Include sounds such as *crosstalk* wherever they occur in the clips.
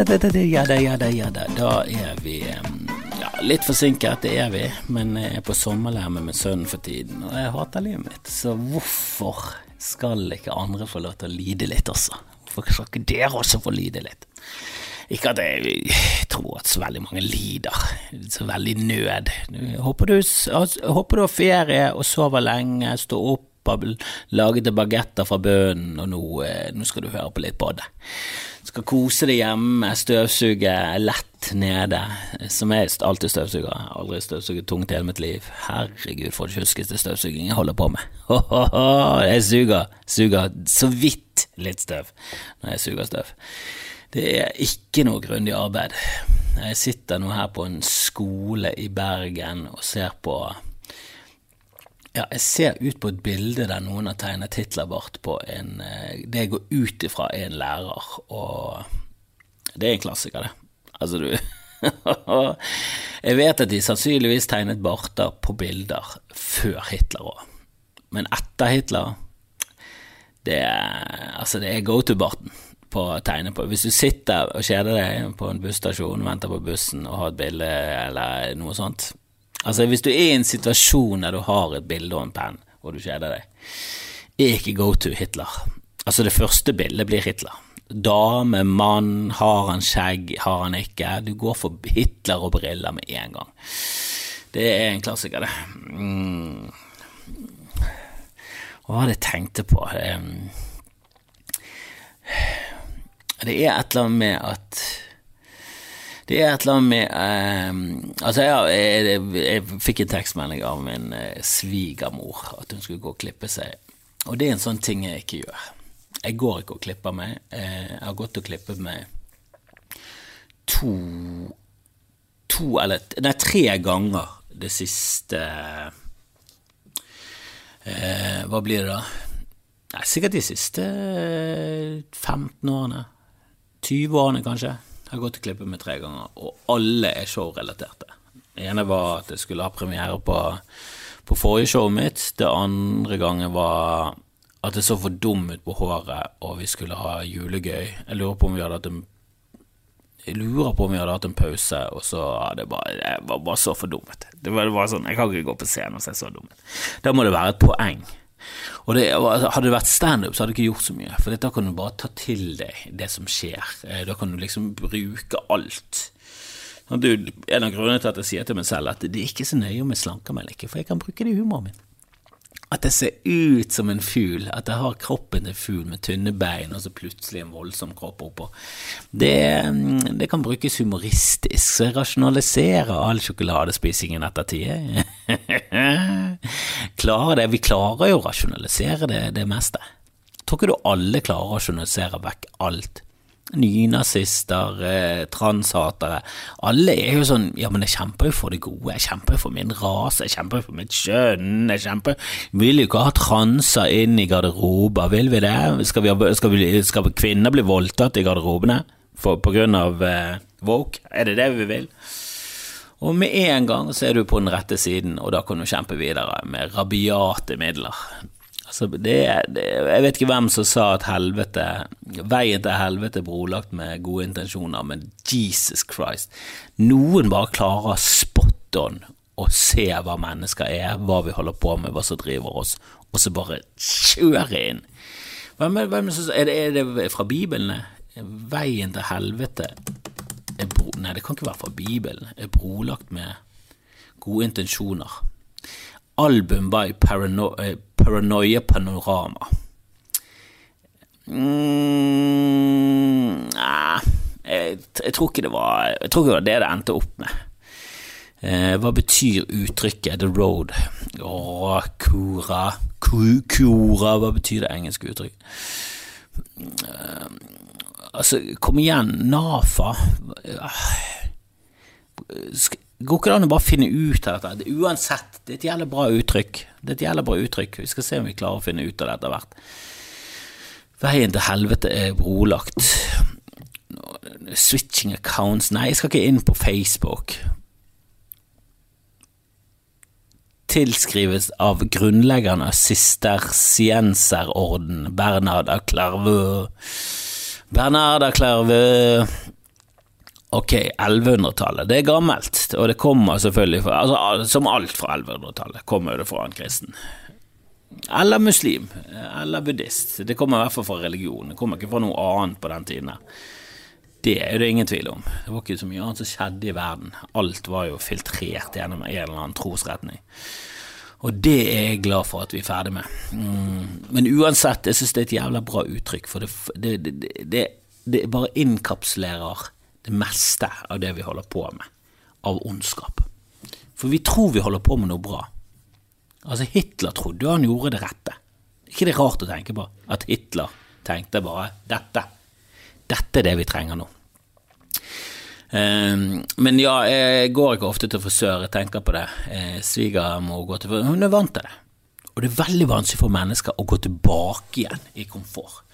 ja da, ja da, ja da. Da er vi ja, litt forsinket, det er vi, men jeg er på sommerleir med sønnen for tiden, og jeg hater livet mitt, så hvorfor skal ikke andre få lov til å lide litt også? Hvorfor skal ikke dere også få lide litt? Ikke at jeg tror at så veldig mange lider, så veldig nød. Håper du, jeg håper du har ferie og sover lenge, står opp, laget deg bagetter fra bønnen, og nå, eh, nå skal du høre på litt på det. Skal kose deg hjemme, støvsuge lett nede, som jeg alltid støvsuger. Aldri støvsuget tungt i hele mitt liv. Herregud, for det tjuskeste støvsuging jeg holder på med. *laughs* Jeg suger, suger så vidt litt støv når jeg suger støv. Det er ikke noe grundig arbeid. Jeg sitter nå her på en skole i Bergen og ser på ja, jeg ser ut på et bilde der noen har tegnet Hitlerbart på en eh, Det går ut ifra en lærer, og det er en klassiker, det. Altså, du *laughs* Jeg vet at de sannsynligvis tegnet barter på bilder før Hitler òg, men etter Hitler Det altså, det er go to-barten på å tegne på. Hvis du sitter og kjeder deg på en busstasjon, venter på bussen og har et bilde eller noe sånt, Altså, hvis du er i en situasjon der du har et bilde og en penn, og du kjeder deg, ikke go to Hitler. Altså, det første bildet blir Hitler. Dame, mann, har han skjegg, har han ikke? Du går for Hitler og briller med en gang. Det er en klassiker, det. Mm. Hva var det jeg tenkte på? Det er et eller annet med at det er et eller annet med eh, Altså, jeg, jeg, jeg, jeg, fikk en tekstmelding av min eh, svigermor at hun skulle gå og klippe seg, og det er en sånn ting jeg ikke gjør. Jeg går ikke og klipper meg. Eh, jeg har gått og klippet meg to To eller Nei, tre ganger det siste eh, Hva blir det da? Nei, sikkert de siste 15 årene. 20 årene, kanskje. Jeg har gått og klippet meg tre ganger, og alle er showrelaterte. Det ene var at jeg skulle ha premiere på, på forrige showet mitt. Det andre gangen var at det så for dum ut på håret, og vi skulle ha julegøy. Jeg lurer på om vi hadde hatt en jeg lurer på om vi hadde hatt en pause, og så ja, det bare, jeg var bare så fordummet. Det var, det var sånn, Jeg kan ikke gå på scenen og se så dum ut. Da må det være et poeng. Og det, Hadde det vært standup, så hadde du ikke gjort så mye, for da kan du bare ta til deg det som skjer. Eh, da kan du liksom bruke alt. Du, en av grunnene til at jeg sier til meg selv at det er ikke så nøye om jeg slanker meg eller ikke, for jeg kan bruke det i humoren min. At jeg ser ut som en fugl, at jeg har kroppen til fugl med tynne bein og så plutselig en voldsom kropp oppå. Det, det kan brukes humoristisk, så jeg rasjonaliserer all sjokoladespisingen etter tid. *laughs* det, Vi klarer jo å rasjonalisere det, det meste. Tror ikke du alle klarer å rasjonalisere vekk alt? Nynazister, eh, transhatere. Alle er jo sånn Ja, men jeg kjemper jo for det gode, jeg kjemper jo for min rase, jeg kjemper jo for mitt kjønn, jeg kjemper Vil jo ikke ha transer inn i garderober, vil vi det? Skal, vi, skal, vi, skal kvinner bli voldtatt i garderobene for, på grunn av eh, woke? Er det det vi vil? Og med en gang så er du på den rette siden, og da kan du kjempe videre med rabiate midler. Altså, det, det, jeg vet ikke hvem som sa at helvete Veien til helvete er brolagt med gode intensjoner, men Jesus Christ. Noen bare klarer spot on å se hva mennesker er, hva vi holder på med, hva som driver oss, og så bare kjøre inn. Hvem, hvem, er, det, er det fra Bibelen? Veien til helvete bro, Nei, det kan ikke være fra Bibelen. Er brolagt med gode intensjoner. Album by Parano eh, Paranoia Panorama. Mm, nei, jeg, jeg, tror ikke det var Jeg tror ikke det det endte opp med. Eh, hva betyr uttrykket The Road? Åh, kura Kura, hva betyr det engelske uttrykket? Eh, altså, kom igjen, NAFA Skal Går ikke det an å bare finne ut av dette? Uansett, det er et jævlig bra uttrykk. Det er et jævlig bra uttrykk. Vi skal se om vi klarer å finne ut av det etter hvert. Veien til helvete er brolagt. Switching accounts Nei, jeg skal ikke inn på Facebook. Tilskrives av grunnleggeren av sistersienserorden, Bernard av Clairvaux. Bernard av Clairvaux Ok, 1100-tallet, det er gammelt, og det kommer selvfølgelig fra altså, Som alt fra 1100-tallet kommer det fra en kristen. Eller muslim, eller buddhist. Det kommer i hvert fall fra religion, det kommer ikke fra noe annet på den tiden. Det er det ingen tvil om. Det var ikke så mye annet som skjedde i verden. Alt var jo filtrert gjennom en eller annen trosretning. Og det er jeg glad for at vi er ferdig med. Mm. Men uansett, jeg synes det er et jævla bra uttrykk, for det, det, det, det bare innkapsulerer det meste av det vi holder på med, av ondskap. For vi tror vi holder på med noe bra. Altså, Hitler trodde jo han gjorde det rette. Ikke det rart å tenke på? At Hitler tenkte bare dette. Dette er det vi trenger nå. Um, men ja, jeg går ikke ofte til frisør, jeg tenker på det. Eh, Svigermor går til frisør, hun er vant til det. Og det er veldig vanskelig for mennesker å gå tilbake igjen i komfort.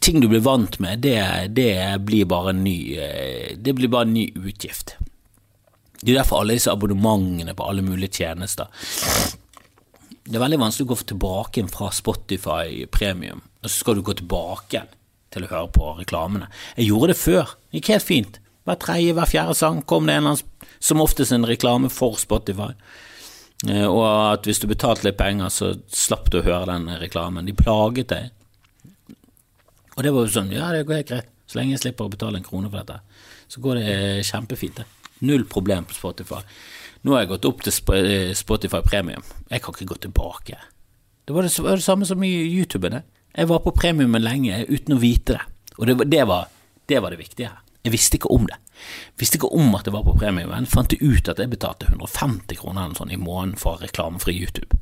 Ting du blir vant med, det, det blir bare en ny eh, Det blir bare en ny utgift. Det er derfor alle disse abonnementene på alle mulige tjenester det er veldig vanskelig å gå tilbake fra Spotify premium, og så skal du gå tilbake til å høre på reklamene. Jeg gjorde det før, det gikk helt fint. Hver tredje, hver fjerde sang kom det en eller annen, som oftest en reklame for Spotify. Eh, og at hvis du betalte litt penger, så slapp du å høre den reklamen. De plaget deg. Og det var jo sånn, ja, det går helt greit. Så lenge jeg slipper å betale en krone for dette, så går det kjempefint. det. Null problem på Spotify. Nå har jeg gått opp til eh, Spotify Premium. Jeg kan ikke gå tilbake. Det var det, var det samme som i YouTube. Jeg var på premiumen lenge uten å vite det, og det, det, var, det var det viktige her. Jeg visste ikke om det. Jeg visste ikke om at det var på premiumen. Fant ut at jeg betalte 150 kroner sånn i måneden for reklamefri YouTube.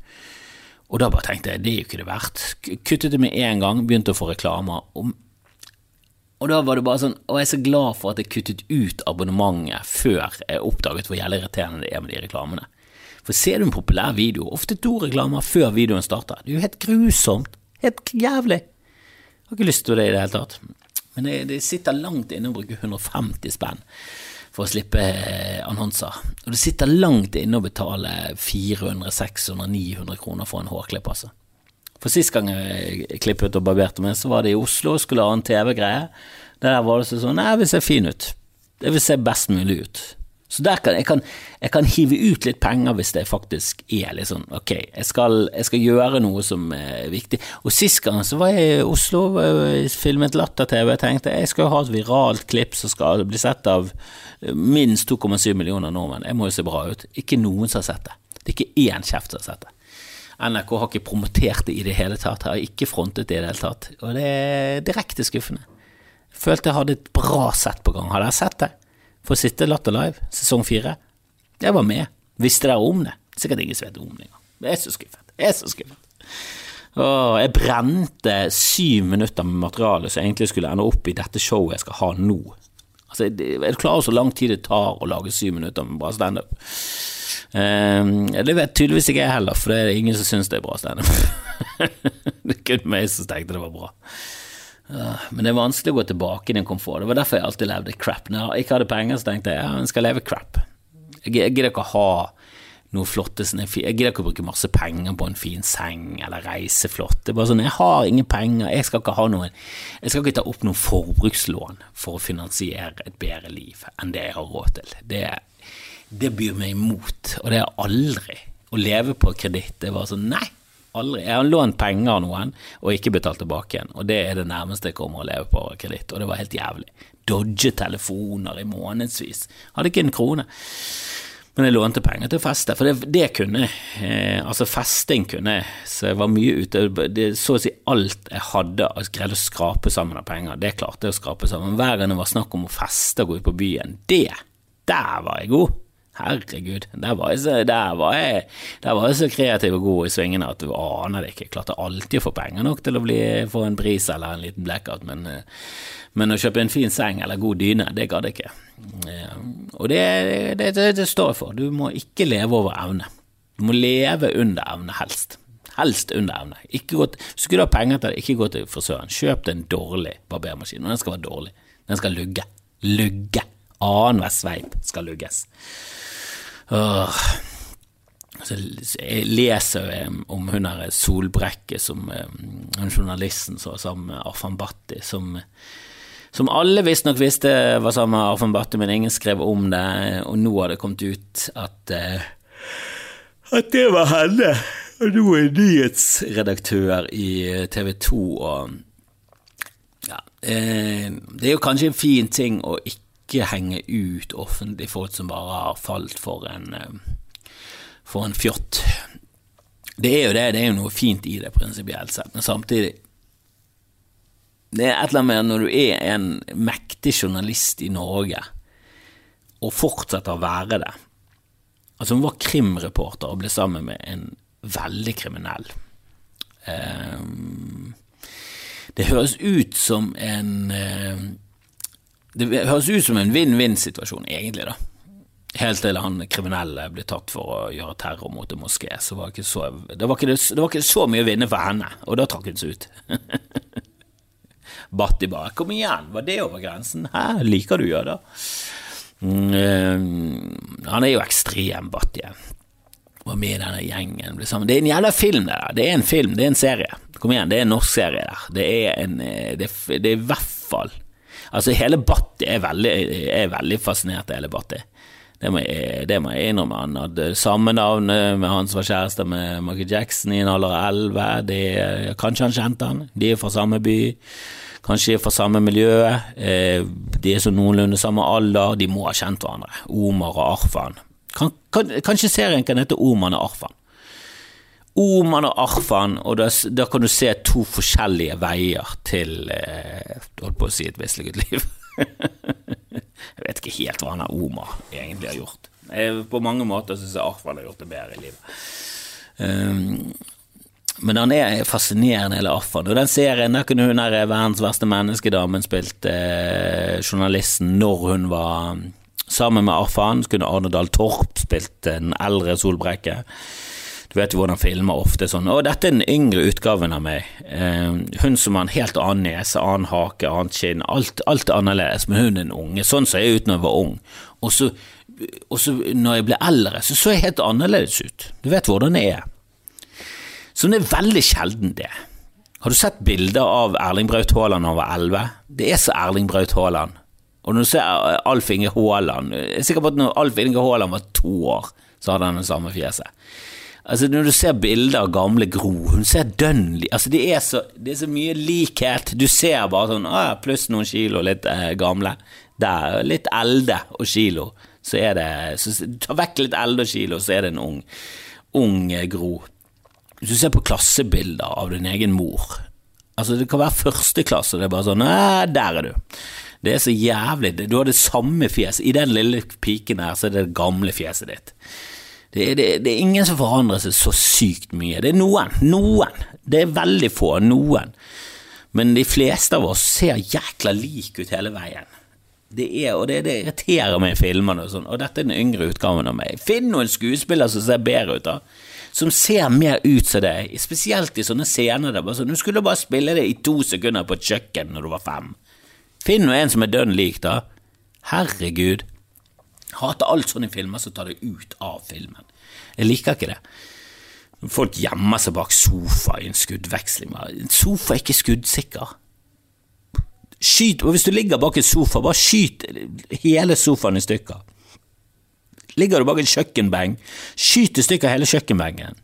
Og da bare tenkte jeg det er jo ikke det verdt. Kuttet det med en gang, begynte å få reklamer. Og og da var det bare sånn Og jeg er så glad for at jeg kuttet ut abonnementet før jeg oppdaget hvor jævlig irriterende det er med de reklamene. For ser du en populær video, ofte to reklamer før videoen starter, det er jo helt grusomt. Helt jævlig. Jeg har ikke lyst til det i det hele tatt. Men det, det sitter langt inne å bruke 150 spenn for å slippe eh, annonser. Og det sitter langt inne å betale 400, 600, 900 kroner for en hårklipp, altså. For sist gang jeg klippet og barberte meg, så var det i Oslo og skulle ha en TV-greie. Der var det sånn Nei, jeg vil se fin ut. Jeg vil se best mulig ut. Så der kan jeg, kan jeg kan hive ut litt penger hvis det faktisk er litt sånn ok, jeg skal, jeg skal gjøre noe som er viktig. Og sist gang så var jeg i Oslo, og filmet Latter-TV. Jeg tenkte jeg skal ha et viralt klipp som skal bli sett av minst 2,7 millioner nordmenn. Jeg må jo se bra ut. Ikke noen som har sett det. Det er ikke én kjeft som har sett det. NRK har ikke promotert det i det hele tatt, har ikke frontet det i det hele tatt. Og det er direkte skuffende. Følte jeg hadde et bra sett på gang. Hadde jeg sett det? For å sitte Latter Live, sesong fire. Jeg var med. Visste dere om det? Sikkert ingen som vet om det engang. Jeg er så skuffet. Jeg er så skuffet. Åh, jeg brente syv minutter med materiale som egentlig skulle ende opp i dette showet jeg skal ha nå. Altså, er du klar over så lang tid det tar å lage syv minutter med bra standup? Um, det vet tydeligvis ikke jeg heller, for det er ingen som syns det er bra standup. *laughs* det er kun meg som tenkte det var bra. Uh, men det er vanskelig å gå tilbake i den komfort. Det var derfor jeg alltid levde crap. Når jeg ikke hadde penger, så tenkte jeg ja, jeg skal leve crap. Jeg, gidder ikke å ha noe flotte Jeg gidder ikke å bruke masse penger på en fin seng eller reise flott. Det er bare sånn, jeg har ingen penger, jeg skal ikke ha noen Jeg skal ikke ta opp noen forbrukslån for å finansiere et bedre liv enn det jeg har råd til. Det er det byr meg imot, og det er aldri. Å leve på kreditt, det var sånn nei, aldri. Jeg har lånt penger av noen og ikke betalt tilbake igjen, og det er det nærmeste jeg kommer å leve på kreditt, og det var helt jævlig. Dodge telefoner i månedsvis, hadde ikke en krone. Men jeg lånte penger til å feste, for det, det kunne eh, Altså, festing kunne Så jeg var mye ute det, Så å si alt jeg hadde, jeg greide å skrape sammen av penger, det klarte jeg å skrape sammen. Hver gang det var snakk om å feste og gå ut på byen, det, der var jeg god. Herregud, der var, jeg så, der, var jeg, der var jeg så kreativ og god i svingene at du aner det ikke. Jeg klarte alltid å få penger nok til å bli, få en bris eller en liten blackout, men, eh, men å kjøpe en fin seng eller god dyne, det gadd jeg ikke. Og det, det, det, det står jeg for. Du må ikke leve over evne. Du må leve under evne, helst. Helst under evne. Ikke gå til, skulle du ha penger til det, ikke gå til frisøren. Kjøp deg en dårlig barbermaskin, den skal være dårlig. Den skal lugge. Lugge. Annenhver sveip skal lugges. Åh. Jeg leser om hun der Solbrekke, som hun journalisten som sammen med Arfan Bhatti, som som alle visstnok visste var sammen med Arfan Bhatti, men ingen skrev om det, og nå har det kommet ut at uh, at det var henne. Og nå er nyhetsredaktør i TV 2 og ja, eh, Det er jo kanskje en fin ting å ikke henge ut offentlig folk som bare har falt for en, for en fjott. Det er jo det, det er jo noe fint i det prinsipielt sett, men samtidig Det er et eller annet med når du er en mektig journalist i Norge, og fortsetter å være det Altså, hun var krimreporter og ble sammen med en veldig kriminell. Um, det høres ut som en uh, Det høres ut som en vinn-vinn-situasjon, egentlig, da. Helt til han kriminelle ble tatt for å gjøre terror mot en moské. Så var det, så, det, var ikke, det var ikke så mye å vinne for henne, og da trakk hun seg ut. *laughs* Batti bare 'kom igjen, var det over grensen?' 'Hæ, liker du jøder?' Mm, uh, han er jo ekstrem, Batti. Var med i denne gjengen. Det er en jævla film, det der. Det er en film, det er en serie. Kom igjen, det er en norsk serie der. Det er en Det, det er i hvert fall Altså, hele Batti er veldig, er veldig fascinert av hele Batti. Det må, jeg, det må jeg innrømme. Han hadde samme navn med han som var kjæreste med Michael Jackson i en alder av elleve. Kanskje han kjente han. De er fra samme by kanskje fra samme miljø, eh, de er så noenlunde samme alder, de må ha kjent hverandre. Omar og Arfan. Kan, kan, kanskje serien kan hete Oman og Arfan. Oman og Arfan, og da, da, kan du se to forskjellige veier til eh, holdt på å si et mislykket liv. *laughs* jeg vet ikke helt hva han er Omar egentlig har gjort. Jeg, på mange måter syns jeg Arfan har gjort det bedre i livet. Um, men han er fascinerende, hele Arfan. Og den serien, der kunne hun der verdens verste menneskedamen spilt eh, journalisten når hun var mm, sammen med Arfan. Så kunne Arne Dahl Torp spilt den eldre Solbrekke. Du vet jo hvordan filmer ofte er sånn. Og dette er den yngre utgaven av meg. Eh, hun som har en helt annen nese, annen hake, annet kinn. Alt, alt er annerledes, men hun er den unge. Sånn så jeg ut når jeg var ung. Og så, og så når jeg ble eldre, så så jeg helt annerledes ut. Du vet hvordan det er. Så det er veldig sjelden, det. Har du sett bilder av Erling Braut Haaland da han var elleve? Det er så Erling Braut Haaland. Og når du ser eh, Alf Inge Haaland Jeg er sikker på at når Alf Inge Haaland var to år, så hadde han det samme fjeset. Altså Når du ser bilder av gamle Gro, hun ser dønn altså det er, så, det er så mye likhet. Du ser bare sånn ah, pluss noen kilo litt eh, gamle. Der, litt elde og kilo. Så er det så, Ta vekk litt elde og kilo, så er det en ung, ung eh, Gro. Hvis du ser på klassebilder av din egen mor Altså, det kan være første klasse, det er bare sånn Nei, der er du. Det er så jævlig Du har det samme fjeset. I den lille piken her, så er det det gamle fjeset ditt. Det det, det er, ingen som forandrer seg så sykt mye. Det er noen. Noen. Det er veldig få. Noen. Men de fleste av oss ser jækla like ut hele veien. Det er, og det, det irriterer meg i filmene og sånn, og dette er den yngre utgaven av meg. Finn noen skuespiller som ser bedre ut, da som ser mer ut som deg, spesielt i sånne scener der bare sånn, du skulle bare spille det i to sekunder på et kjøkken når du var fem. Finn nå en som er dønn lik, da. Herregud. Hater alt sånne filmer som tar det ut av filmen. Jeg liker ikke det. Folk gjemmer seg bak sofa i en skuddveksling. En sofa er ikke skuddsikker. Skyt, og Hvis du ligger bak en sofa, bare skyt hele sofaen i stykker. Ligger du bak en kjøkkenbeng, skyt i stykker hele kjøkkenbengen.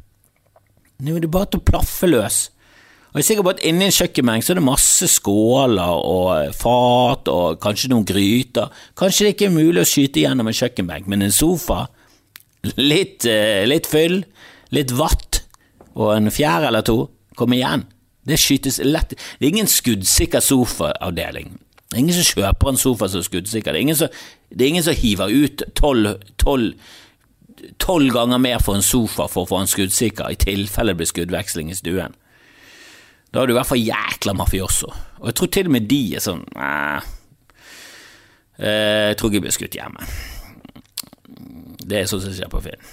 Nå er det bare til å plaffe løs. Og jeg er sikker på at inni en kjøkkenbenk så er det masse skåler og fat og kanskje noen gryter. Kanskje det ikke er mulig å skyte gjennom en kjøkkenbenk, men en sofa, litt, eh, litt fyll, litt vatt og en fjær eller to, kom igjen. Det skytes lett Det er ingen skuddsikker sofaavdeling. Det er ingen som kjøper en sofa som er skuddsikker. Det er ingen som, er ingen som hiver ut tolv ganger mer for en sofa for å få en skuddsikker, i tilfelle det blir skuddveksling i stuen. Da er du i hvert fall jækla mafioso. Og jeg tror til og med de er sånn Nei, jeg tror ikke jeg blir skutt hjemme. Det er sånn som skjer på film.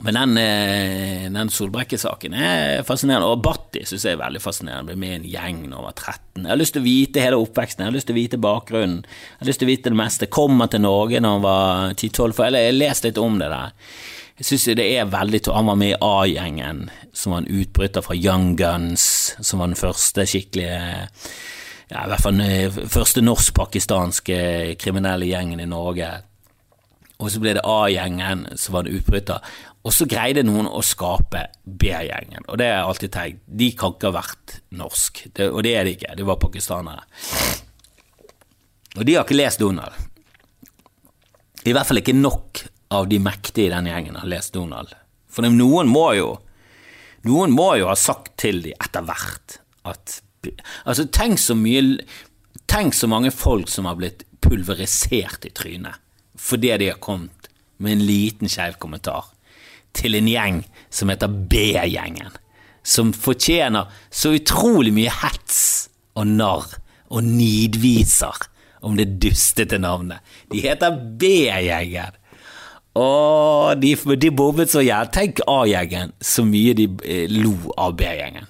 Men den, eh, den Solbrekke-saken er fascinerende, og Batti syns jeg er veldig fascinerende. Ble med i en gjeng da han var 13. Jeg har lyst til å vite hele oppveksten, jeg har lyst til å vite bakgrunnen. Jeg har lyst til å vite det meste. Kommer til Norge når han var 10-12, for jeg har lest litt om det der. Jeg syns det er veldig Han var med i A-gjengen, som var en utbryter fra Young Guns, som var den første skikkelige ja, i hvert fall den første norsk-pakistanske kriminelle gjengen i Norge. Og så ble det A-gjengen som var en utbryter. Og så greide noen å skape B-gjengen, og det har jeg alltid tenkt. De kan ikke ha vært norsk, det, og det er de ikke. De var pakistanere. Og de har ikke lest Donald. I hvert fall ikke nok av de mektige i den gjengen har lest Donald. For noen må jo Noen må jo ha sagt til dem etter hvert at Altså, tenk så mye Tenk så mange folk som har blitt pulverisert i trynet fordi de har kommet med en liten skeiv kommentar til en gjeng som heter B-gjengen, som fortjener så utrolig mye hets og narr og nidviser om det dustete navnet. De heter B-gjengen. Og de, de bobbet så jævlig. Tenk A-gjengen, så mye de eh, lo av B-gjengen.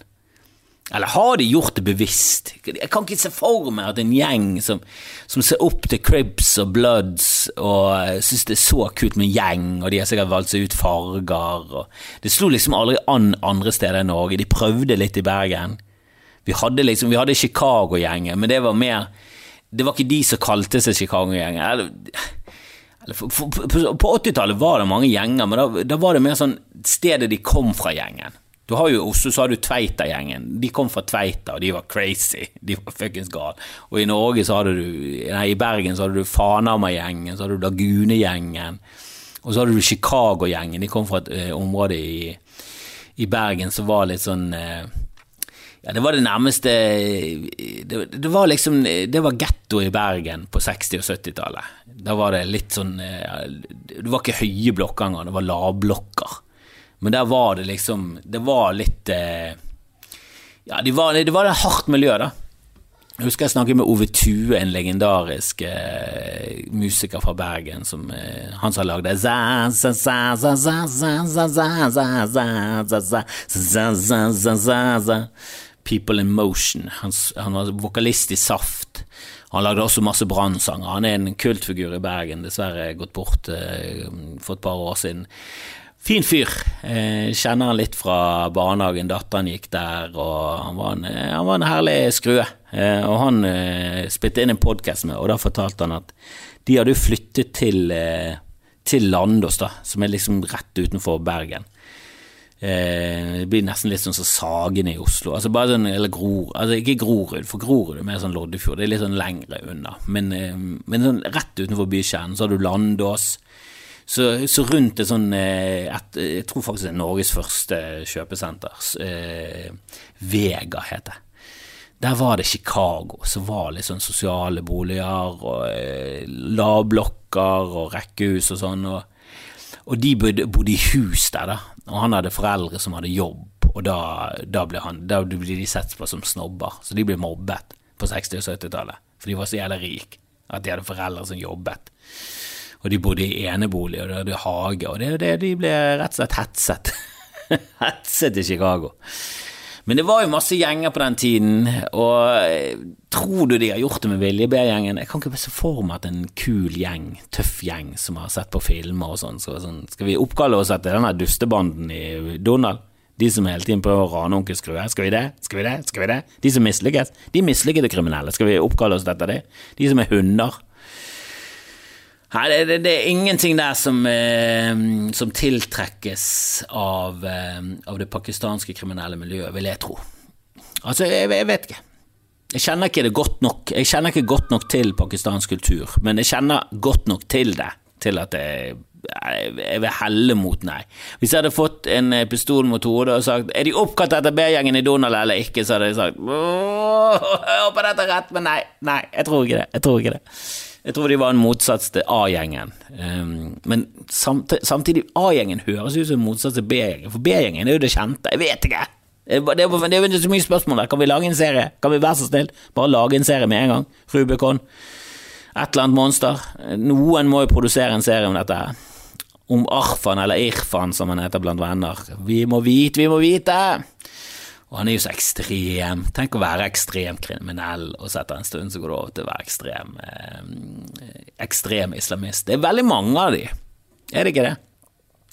Eller har de gjort det bevisst? Jeg kan ikke se for meg at en gjeng som, som ser opp til Cribs og Bloods og eh, syns det er så kult med gjeng, og de har sikkert valgt seg ut farger og Det slo liksom aldri an andre steder i Norge. De prøvde litt i Bergen. Vi hadde liksom, vi hadde Chicago-gjengen, men det var mer Det var ikke de som kalte seg Chicago-gjengen. På 80-tallet var det mange gjenger, men da, da var det mer sånn stedet de kom fra gjengen. Du har jo Oslo, så har du Tveita-gjengen. De kom fra Tveita, og de var crazy. De var fuckings gale. Og i Norge så hadde du Nei, i Bergen så hadde du Fanhamar-gjengen, så hadde du Lagune-gjengen. Og så hadde du Chicago-gjengen. De kom fra et uh, område i, i, Bergen som var litt sånn uh, ja, det var det nærmeste Det, det var liksom Det var getto i Bergen på 60- og 70-tallet. Da var det litt sånn uh, Det var ikke høye blokker engang, det var lavblokker. Men der var det liksom Det var litt eh, Ja, det var, det var et hardt miljø, da. Jeg husker jeg snakket med Ove Tue, en legendarisk eh, musiker fra Bergen, som eh, han som lagde People in Motion. Han, han var vokalist i Saft. Han lagde også masse brannsanger. Han er en kultfigur i Bergen, dessverre gått bort eh, for et par år siden. Fin fyr. Eh, kjenner han litt fra barnehagen. Datteren gikk der, og han var en, eh, han var en herlig skrue. Eh, og han eh, spilte inn en podkast med, og da fortalte han at de hadde flyttet til, eh, til Landås, da, som er liksom rett utenfor Bergen. Eh, det blir nesten litt sånn som Sagene i Oslo. Altså bare sånn, eller Gror, altså Ikke Grorud, for Grorud er mer sånn Loddefjord. Det er litt sånn lengre unna. Men, men sånn rett utenfor bykjernen så har du Landås. Så, så rundt et sånn eh, et, Jeg tror faktisk det er Norges første kjøpesenter. Eh, Vega heter det. Der var det Chicago, som var litt sånn sosiale boliger og eh, lavblokker og rekkehus og sånn. Og, og de bodde, bodde, i hus der, da. Og han hadde foreldre som hadde jobb, og da, da ble, han, da ble de sett på som snobber. Så de ble mobbet på 60- og 70-tallet, for de var så jævlig rike at de hadde foreldre som jobbet og de bodde i enebolig, og de hadde hage, og det, det, de ble rett og slett hetset. *laughs* hetset i Chicago. Men det var jo masse gjenger på den tiden, og eh, tror du de har gjort det med vilje, B-gjengen? Jeg kan ikke se for meg at en kul gjeng, tøff gjeng som har sett på filmer og sånn, skal, sånn Skal vi oppkalle oss etter denne dustebanden i Donald? De som hele tiden prøver å rane onkel Skrue. Skal vi det? Skal vi det? Skal vi det? De som mislykkes? De mislykkede kriminelle. Skal vi oppkalle oss etter det? De som er hunder. Nei, det, det, er ingenting der som, eh, som tiltrekkes av, eh, av, det pakistanske kriminelle miljøet, vil jeg tro. Altså, jeg, jeg, vet ikke. Jeg kjenner ikke det godt nok. Jeg kjenner ikke godt nok til pakistansk kultur, men jeg kjenner godt nok til det til at jeg, jeg vil helle mot nei. Hvis jeg hadde fått en pistol mot hodet og sagt Er de oppkalt etter B-gjengen i Donald eller ikke, så hadde jeg sagt Jeg håper dette er rett, men nei, nei, jeg tror ikke det. Jeg tror ikke det. Jeg tror de var en motsats til A-gjengen. Um, men samtidig, A-gjengen høres ut som en motsats til B-gjengen, for B-gjengen er jo det kjente. Jeg vet ikke! Det er, jo ikke så mye spørsmål der. Kan vi lage en serie? Kan vi være så snill? Bare lage en serie med en gang? Rubicon. Et eller annet monster. Noen må jo produsere en serie om dette her. Om Arfan, eller Irfan som han heter blant venner. Vi må vite, vi må vite! Og han er jo så ekstrem. Tenk å være ekstremt kriminell, og så etter en stund så går det over til å være ekstrem, eh, ekstrem islamist. Det er veldig mange av de, er det ikke det?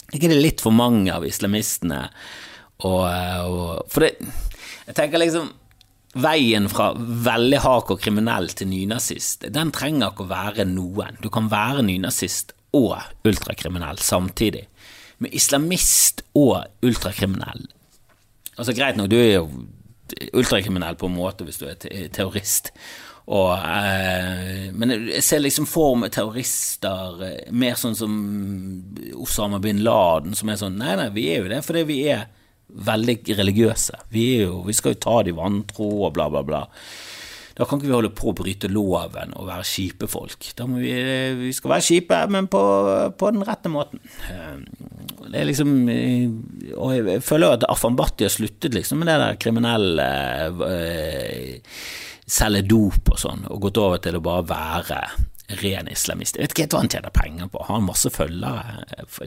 Er ikke det litt for mange av islamistene? Og, og, for det Jeg tenker liksom veien fra veldig hard og kriminell til nynazist, den trenger ikke å være noen. Du kan være nynazist og ultrakriminell samtidig. Men islamist og ultrakriminell Altså Greit nok, du er jo ultrakriminell på en måte hvis du er terrorist. Og, eh, men jeg ser liksom for meg terrorister eh, mer sånn som Osama bin Laden, som er sånn Nei, nei, vi er jo det fordi vi er veldig religiøse. Vi, jo, vi skal jo ta de vantro og bla, bla, bla. Da kan ikke vi holde på å bryte loven og være kjipe folk. Vi, vi skal være kjipe, men på, på, den rette måten. Eh, det er liksom Og jeg føler at Afan-Bhatti har sluttet liksom med det der kriminelle øh, Selge dop og sånn, og gått over til å bare være ren islamist. Jeg vet ikke helt hva han tjener penger på. Har han masse følgere?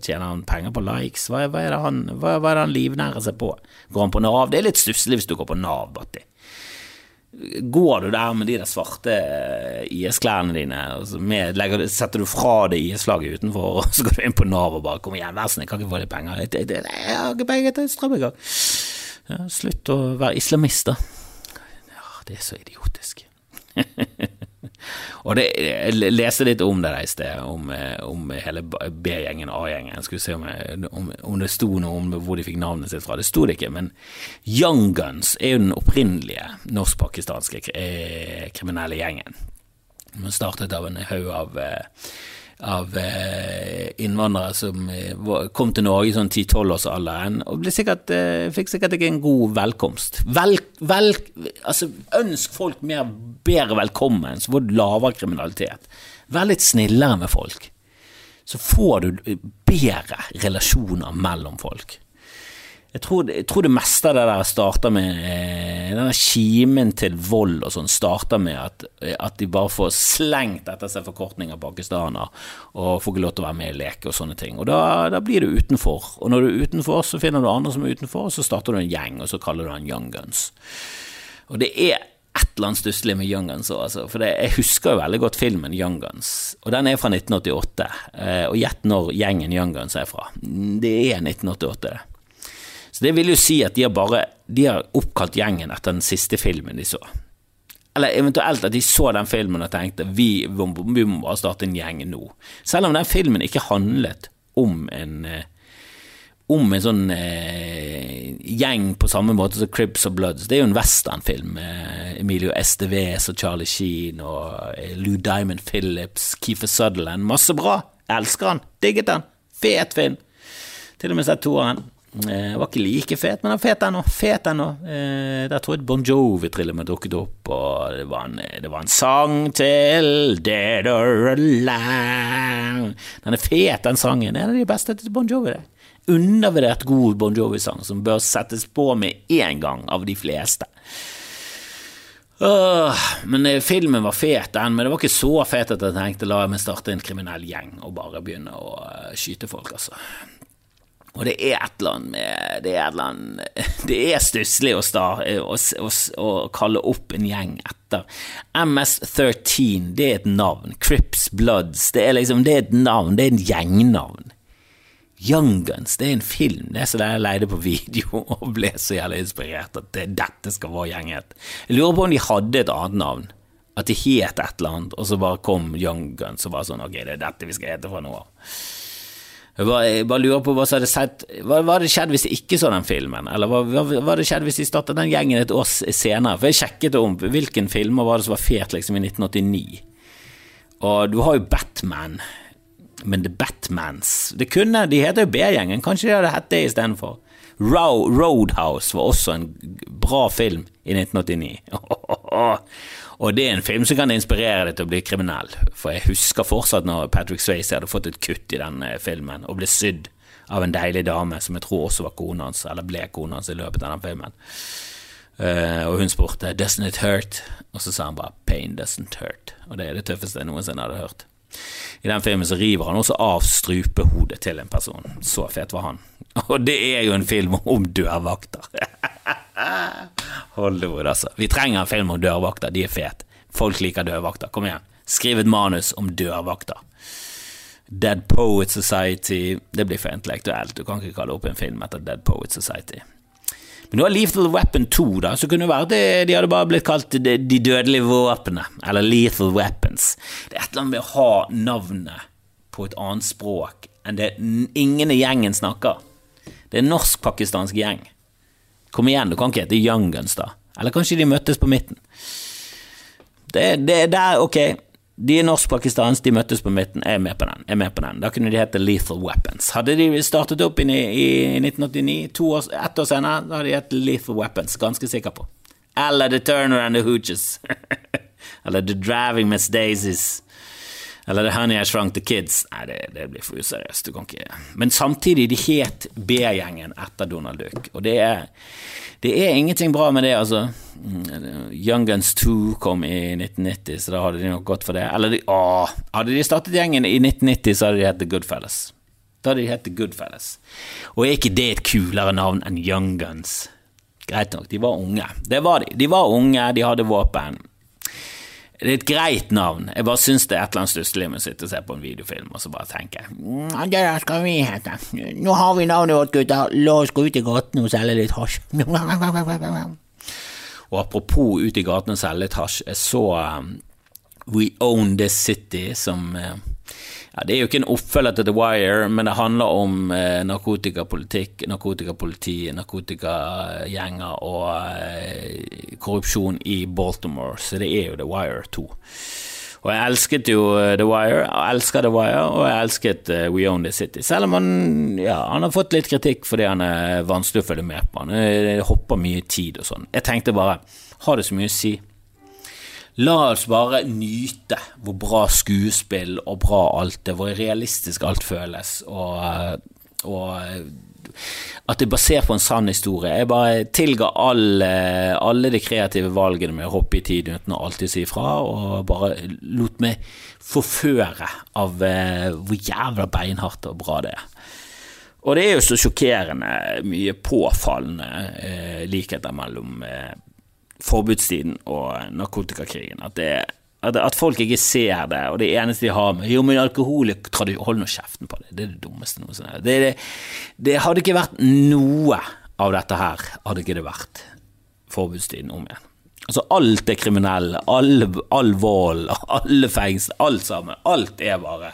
Tjener han penger på likes? Hva, hva er det han, han livnærer seg på? Går han på Nav? Det er litt stusslig hvis du går på Nav, Batti. Går du der med de der svarte eh, IS-klærne dine, med, legger, setter du fra deg IS-flagget utenfor, og *laughs* så går du inn på Nav og bare 'Kom igjen, vær snill, kan ikke få litt penger.' Jeg, jeg, jeg, har ikke penger til strøm Ja, slutt å være islamist, da. Ja, det er så idiotisk. *laughs* Og det, Jeg leste litt om det i sted, om, eh, om hele B-gjengen, A-gjengen. Skulle se om, jeg, om, om, det sto noe om hvor de fikk navnet sitt fra. Det sto det ikke, men Young Guns er jo den opprinnelige norsk-pakistanske eh, kriminelle gjengen. Den startet av en haug av eh, av eh, innvandrere som eh, kom til Norge i sånn 10-12-årsalderen, og sikkert, eh, fikk sikkert ikke en god velkomst. Vel, vel, altså, ønsk folk mer, bedre velkommen, så får du lavere kriminalitet. Vær litt snillere med folk, så får du bedre relasjoner mellom folk. Jeg tror, jeg tror, det meste av det der starter med eh, Denne kimen til vold og sånn starter med at, at, de bare får slengt etter seg forkortning av pakistaner og får ikke lov til å være med i leke og sånne ting. Og da, da, blir du utenfor. Og når du er utenfor, så finner du andre som er utenfor, og så starter du en gjeng, og så kaller du den Young Guns. Og det er et eller annet stusslig med Young Guns òg, altså. For det, jeg husker jo veldig godt filmen Young Guns, og den er fra 1988. Eh, og gjett når gjengen Young Guns er fra. Det er 1988, det. Så det vil jo si at de har bare De har oppkalt gjengen etter den siste filmen de så. Eller eventuelt at de så den filmen og tenkte vi, vi må bare starte en gjeng nå. Selv om den filmen ikke handlet om en eh, om en sånn eh, gjeng på samme måte som Cribs og Bloods. Det er jo en westernfilm Eh, Emilio Esteves og Charlie Sheen og eh, Lou Diamond Phillips, Keefer Sutherland. Masse bra. Jeg elsker han. Digget han. Fet film. Til og med sett toeren. Eh, var ikke like fet, men den var fet ennå. Fet ennå. Eh, der tror jeg Bon Jovi til og med dukket opp, og det var en, det var en sang til Dead or Alive. Den er fet, den sangen. En av de beste til Bon Jovi. det. Undervurdert god Bon Jovi-sang som bør settes på med én gang av de fleste. Uh, men eh, filmen var fet, den, men det var ikke så fet at jeg tenkte la meg starte en kriminell gjeng og bare begynne å uh, skyte folk, altså. Og det er et eller annet med Det er, et eller annet, *laughs* det er stusslig å, å, å, å, kalle opp en gjeng etter. MS13, det er et navn. Crips Bloods, det er liksom Det er et navn. Det er en gjengnavn. Young Guns, det er en film. Det er så jeg leide på video *laughs* og ble så jævlig inspirert at det, dette skal være gjenget. Jeg lurer på om de hadde et annet navn. At de het et eller annet, og så bare kom Young Guns og var sånn Ok, det er dette vi skal hete fra nå av. Jeg bare, jeg bare lurer på hva som hadde sett Hva, hadde skjedd hvis de ikke så den filmen? Eller hva, hva, hva hadde skjedd hvis de startet den gjengen et år senere? For jeg sjekket om hvilken filmer var det som var fet liksom i 1989. Og du har jo Batman, men The Batmans Det kunne, De heter jo B-gjengen, kanskje de hadde hett det istedenfor? Roadhouse var også en bra film i 1989. *laughs* Og det er en film som kan inspirere deg til å bli kriminell. For jeg husker fortsatt når Patrick Swayze hadde fått et kutt i den eh, filmen og ble sydd av en deilig dame som jeg tror også var kona hans, eller ble kona hans i løpet av den filmen. Uh, og hun spurte 'Doesn't it hurt?' Og så sa han bare 'Pain doesn't hurt'. Og det er det tøffeste jeg noensinne hadde hørt. I den filmen så river han også av strupehodet til en person. Så fet var han. *laughs* Og det er jo en film om dørvakter. *laughs* Hollywood, altså. Vi trenger en film om dørvakter, de er fete. Folk liker dørvakter. Kom igjen, skriv et manus om dørvakter. Dead Poet Society Det blir for intellektuelt. Du kan ikke kalle opp en film etter Dead Poet Society. Men du har Lethal Weapon 2, da, så kunne det være at de hadde bare blitt kalt De, de dødelige våpnene, eller Lethal Weapons. Det er et eller annet med å ha navnet på et annet språk enn det ingen i gjengen snakker. Det er en norsk-pakistansk gjeng. Kom igjen, du kan ikke hete Young Guns, da. Eller kanskje de møttes på midten. Det, det der, ok, de er norsk-pakistanske, de møttes på midten. Jeg er med på den. jeg er med på den. Da kunne de hete Lethal Weapons. Hadde de startet opp i, i 1989, to år, ett år senere, da hadde de hett Lethal Weapons, ganske sikker på. Eller The Turner and the Hooches. *laughs* Eller The Driving Miss Daisies. Eller The Honey I Shrunk the Kids. Nei, det, det blir for useriøst. Du kan ikke Men samtidig, de het B-gjengen etter Donald Duck, og det er det er ingenting bra med det, altså. Mm, Young Guns 2 kom i 1990, så da hadde de nok gått for det. Eller de, å, hadde de startet gjengen i 1990, så hadde de hett The Goodfellas. Da hadde de hett The Goodfellas. Og er ikke det et kulere navn enn Young Guns? Greit nok, de var unge. Det var de. De var unge, de hadde våpen. Det er et greit navn. Jeg bare syns det er et eller annet stusslig med å sitte og se på en videofilm og så bare tenke mm, Det der skal vi hete. Nå har vi navnet vårt, gutter. La oss gå ut i gaten og selge litt hasj. Og apropos ut i gaten og selge litt hasj, jeg så um, We Own This City, som uh, ja, Det er jo ikke en oppfølger til The Wire, men det handler om eh, narkotikapolitikk, narkotikapoliti, narkotikagjenger og eh, korrupsjon i Baltimore, så det er jo The Wire 2. Og jeg elsket jo eh, The Wire, jeg elsker The Wire, og jeg elsket uh, We Own The City. Selv om han, ja, han har fått litt kritikk fordi han er vanskelig å følge med på. Han uh, hopper mye tid og sånn. Jeg tenkte bare, har det så mye å si? La oss bare nyte hvor bra skuespill og bra alt er, hvor realistisk alt føles, og, og at det er basert på en sann historie. Jeg bare tilga alle, alle de kreative valgene med å hoppe i tid uten å alltid si fra, og bare lot meg forføre av uh, hvor jævla beinhardt og bra det er. Og det er jo så sjokkerende mye påfallende eh, likheter mellom uh, forbudstiden og narkotikakrigen. At, det, at, at, folk ikke ser det, og det eneste de har med Jo, men alkohol Hold nå kjeften på det. Det er det dummeste noensinne. Det, det, det hadde ikke vært noe av dette her, hadde ikke det vært forbudstiden om igjen. Altså, alt er kriminelle, all, all vold, *laughs* alle fengsel, alt sammen. Alt er bare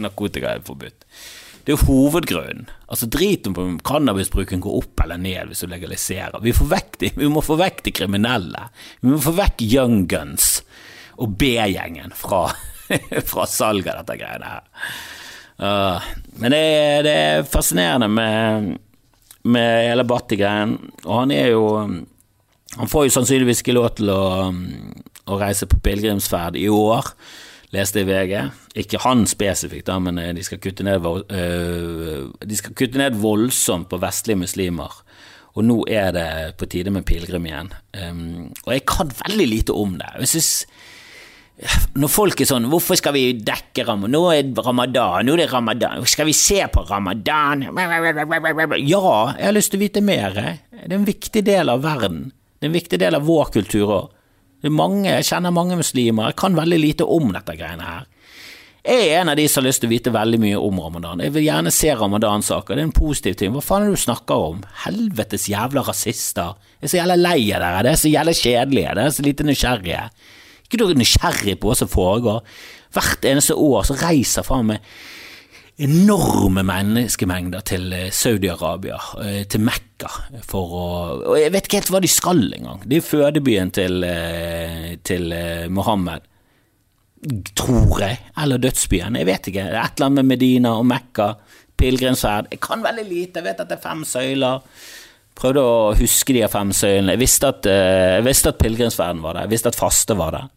narkotika er forbudt. Det er jo hovedgrunnen. Altså Driten på cannabisbruken går opp eller ned hvis du legaliserer. Vi, de, vi, må få vekk de kriminelle. Vi må få vekk Young Guns og B-gjengen fra, *laughs* fra salget av dette greiene her. Uh, men det, det, er fascinerende med, med hele Batti-greien, og han er jo Han får jo sannsynligvis ikke lov til å, å reise på pilegrimsferd i år leste i VG. Ikke han spesifikt, da, men eh, de skal, kutte ned, uh, de skal kutte ned voldsomt på vestlige muslimer. Og nå er det på tide med pilegrim igjen. Og jeg kan veldig lite om det. Jeg synes når folk er sånn 'Hvorfor skal vi dekke ramadan? Nå er ramadan. Nå er det ramadan. Skal vi se på ramadan?' Ja, jeg har lyst til å vite mer. Det er en viktig del av verden. Det er en viktig del av vår kultur òg. Mange, jeg kjenner mange muslimer, jeg kan veldig lite om dette greiene her. Jeg er en av de som har lyst til å vite veldig mye om ramadan. Jeg vil gjerne se ramadan-saker, det er en positiv ting. Hva faen er det du snakker om? Helvetes jævla rasister. Jeg er så jævla lei av dere, det er så jævla kjedelige, det er så lite nysgjerrige. Ikke du nysgjerrig på hva som foregår? Hvert eneste år så reiser faen meg enorme menneskemengder til eh, Saudi-Arabia, eh, til Mekka, for å Og jeg vet ikke helt hva de skal engang. Det er fødebyen til, eh, til Mohammed, tror jeg. Eller dødsbyen. Jeg vet ikke. Et eller annet med Medina og Mekka. Pilegrimsferd. Jeg kan veldig lite. Jeg vet at det er fem søyler. Prøvde å huske de fem søylene. Jeg visste at, jeg visste at pilegrimsferden var der. Jeg visste at faste var der.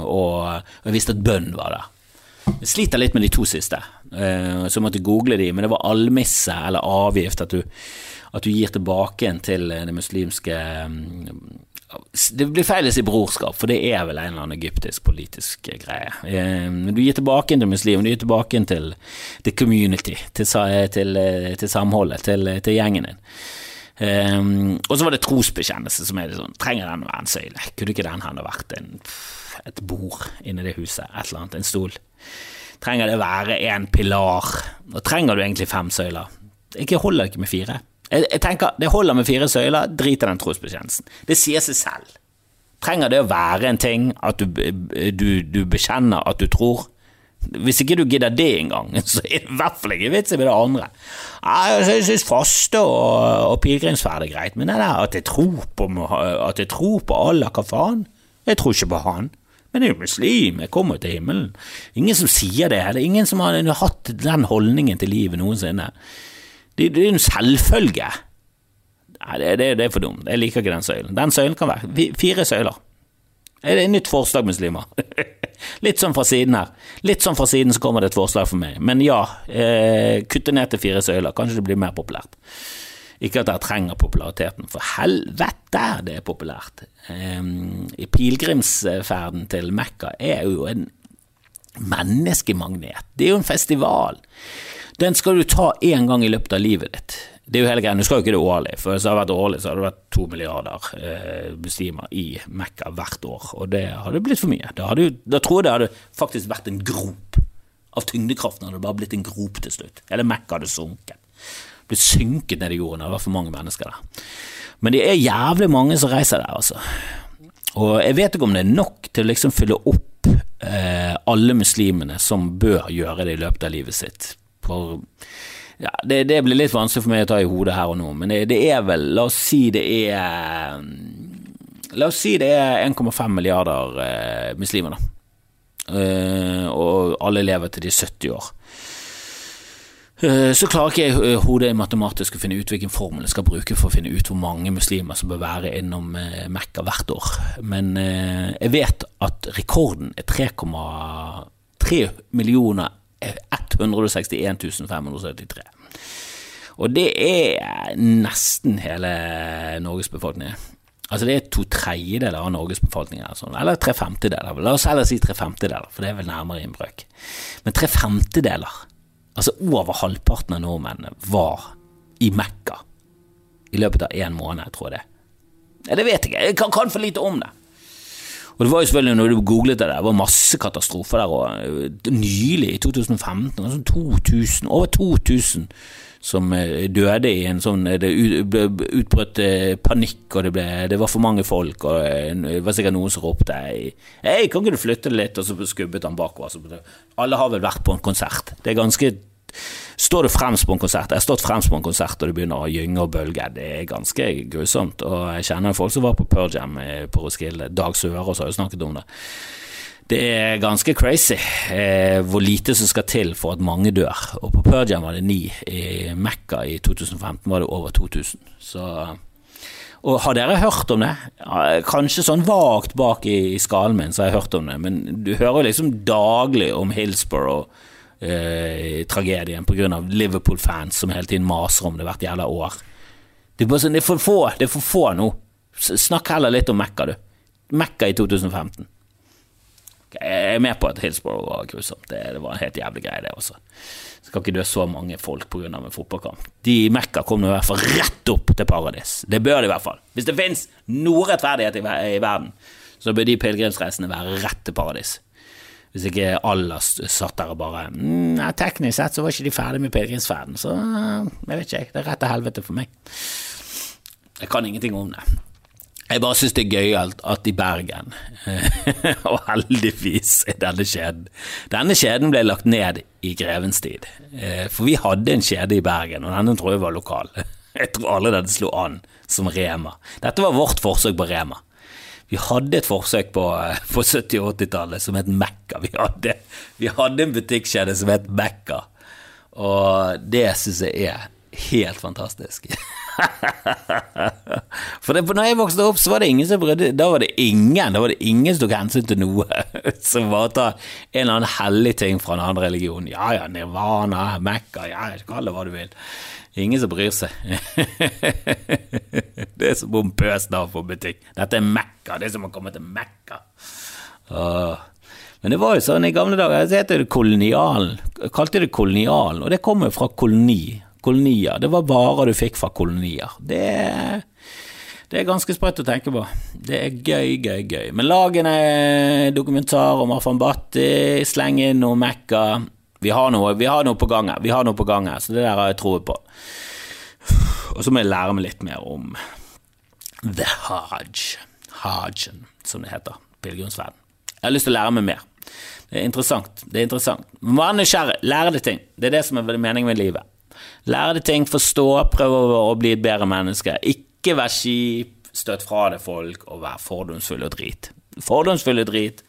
Og jeg visste at bønn var der. Jeg sliter litt med de to siste, uh, så jeg måtte google de, men det var almisse eller avgift, at du, at du gir tilbake til det muslimske um, det blir feil å si brorskap, for det er vel en eller annen egyptisk politisk greie. Men du gir tilbake til muslimen, du gir tilbake til the community, til, til, til samholdet, til, til, gjengen din. Um, og så var det trosbekjennelse, som er det sånn Trenger den å være en søyle? Kunne ikke den ha vært en, et bord inni det huset? Et eller annet? En stol? Trenger det være en pilar? Og trenger du egentlig fem søyler? Ikke holder ikke med fire. Jeg, tenker, Det holder med fire søyler, drit i den trosbekjennelsen. Det sier seg selv. Trenger det å være en ting at du, du, du bekjenner at du tror? Hvis ikke du gidder det engang, *laughs* så er det i hvert fall ikke vits i det andre. Jeg syns faste og, og pilegrimsferd er greit, men det der at jeg tror på, at på Allah, hva faen? Jeg tror ikke på han. Men er jo muslim, jeg kommer jo til himmelen. Ingen som sier det, eller ingen som har hatt den holdningen til livet noensinne. Det, det er en selvfølge. Nei, det, det, det, er for dumt. Jeg liker ikke den søylen. Den søylen kan være fire søyler. Er det et nytt forslag, muslimer? *laughs* Litt sånn fra siden her. Litt sånn fra siden så kommer det et forslag for meg. Men ja, eh, kutte ned til fire søyler. Kanskje det blir mer populært. Ikke at dere trenger populariteten, for helvete det er populært. Um, pilegrimsferden til Mekka er jo en menneskemagnet. Det er jo en festival. Den skal du ta én gang i løpet av livet ditt. Det er jo hele greia. Du skal jo ikke det årlig, for hvis det hadde vært årlig, så hadde det vært to milliarder eh, muslimer i Mekka hvert år, og det hadde blitt for mye. Da, hadde, da tror jeg det hadde faktisk vært en grop. Av tyngdekraften hadde det bare blitt en grop til slutt. Hele Mekka hadde sunket. Blitt synket ned i jorden. Det har vært for mange mennesker der. Men det er jævlig mange som reiser der, altså. Og jeg vet ikke om det er nok til å liksom fylle opp eh, alle muslimene som bør gjøre det i løpet av livet sitt. For ja, det, det, blir litt vanskelig for meg å ta i hodet her og nå, men det, det er vel La oss si det er La oss si det er 1,5 milliarder eh, muslimer, da. Eh, og alle lever til de 70 år. Eh, så klarer ikke jeg eh, hodet matematisk å finne ut hvilken formel jeg skal bruke for å finne ut hvor mange muslimer som bør være innom eh, Mekka hvert år. Men jeg vet at rekorden er 3,3 millioner 161 573. Og det er nesten hele Norges befolkning. Altså det er to tredjedeler av Norges befolkning, sånn. eller tre femtedeler. La oss heller si tre femtedeler, for det er vel nærmere innbrøk. Men tre femtedeler, altså over halvparten av nordmennene, var i Mekka i løpet av én måned, tror jeg det. Ja, det vet jeg ikke, jeg kan, kan for lite om det. Og det var jo selvfølgelig, når du googlet det, det var masse katastrofer der, og eh, nylig, i 2015, 2000, over 2000 som eh, døde i en sånn eh, Det utbrøt panikk, og det, ble, det var for mange folk, og det var sikkert noen som ropte Hei, kan ikke du flytte litt? Og så skubbet han bakover. Alle har vel vært på en konsert. Det er ganske Står du fremst på en konsert, jeg har stått fremst på en konsert og det begynner å gynge og bølge, det er ganske grusomt. Og jeg kjenner folk som var på Pearl på Roskilde, Dag Sørås har jo snakket om det. Det er ganske crazy eh, hvor lite som skal til for at mange dør. Og på Pearl var det ni. I Mekka i 2015 var det over 2000. Så og har dere hørt om det? Kanskje sånn vagt bak i, skallen min så har jeg hørt om det, men du hører liksom daglig om Hillsborough-tragedien eh, pga. Liverpool-fans som hele tiden maser om det hvert jævla år. Det er, sånn, for få det er for få nå. Snakk heller litt om Mekka, du. Mekka i 2015. Jeg er med på at Hillsborough var grusomt. Det, det, var en helt jævlig greie, det også. Skal ikke dø så mange folk pga. en fotballkamp. De i Mekka kom i hvert fall rett opp til paradis. Det bør de i hvert fall. Hvis det fins noe rettferdighet i, i verden, så bør de pilegrimsreisene være rett til paradis. Hvis ikke Allah satt der og bare mm, Teknisk sett så var ikke de ferdig med pilegrimsferden, så jeg vet ikke, jeg. Det er rett til helvete for meg. Jeg kan ingenting om det. Jeg bare syns det er gøyalt at i Bergen, *laughs* og heldigvis er denne kjeden Denne kjeden ble lagt ned i grevens tid, eh, for vi hadde en kjede i Bergen, og denne tror jeg var lokal. *laughs* Jeg tror alle den slo an som Rema. Dette var vårt forsøk på Rema. Vi hadde et forsøk på, på 70- og 80-tallet som het Mekka. Vi hadde, vi hadde en butikkjede som het Mekka, og det syns jeg er helt fantastisk. *laughs* For det, når jeg vokste opp, så var det ingen som brydde Da var det ingen Da var det ingen som tok hensyn til noe. *laughs* Som bare tar en eller annen hellig ting fra en annen religion. Ja ja, nirvana, Mekka, ja, kall det hva du vil. Ingen som bryr seg. *laughs* det er så bompøst navn på butikk. Dette er Mekka. Det er som å komme til Mekka. Men det var jo sånn i gamle dager. Så het det kolonialen. Kalte det kolonialen, og det kommer jo fra koloni. Kolonier. Det var varer du fikk fra kolonier. Det det er ganske sprøtt å tenke på. Det er gøy, gøy, gøy. Men lag en eh, dokumentar om Arfan Bhatti, sleng inn noe Mekka. Vi har noe, vi har noe på gang her, vi har noe på gang her, så det der har jeg troet på. Og så må jeg lære meg litt mer om The Haj. Hajen, som det heter. Pilegrimsferden. Jeg har lyst til å lære meg mer. Det er interessant. Det er interessant. Vær nysgjerrig. Lære deg ting. Det er det som er meningen med livet. Lære deg ting, forstå, prøve å bli et bedre menneske. Ikke vær kjip, støtt fra deg folk og vær fordomsfull og drit. Fordomsfull og drit,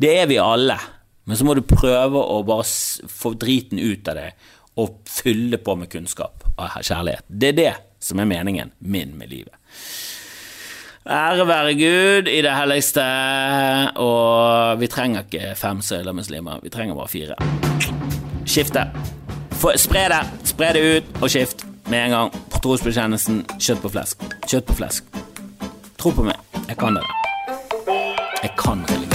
det er vi alle. Men så må du prøve å bare få driten ut av det og fylle på med kunnskap og kjærlighet. Det er det som er meningen min med livet. Ære være Gud i det helligste, og vi trenger ikke fem søyler muslimer, vi trenger bare fire. Skifte. Spre det, spre det ut, og skift med en gang. Trosbekjennelsen kjøtt på flesk. Kjøtt på flesk. Tro på meg, jeg kan det. Jeg kan religion.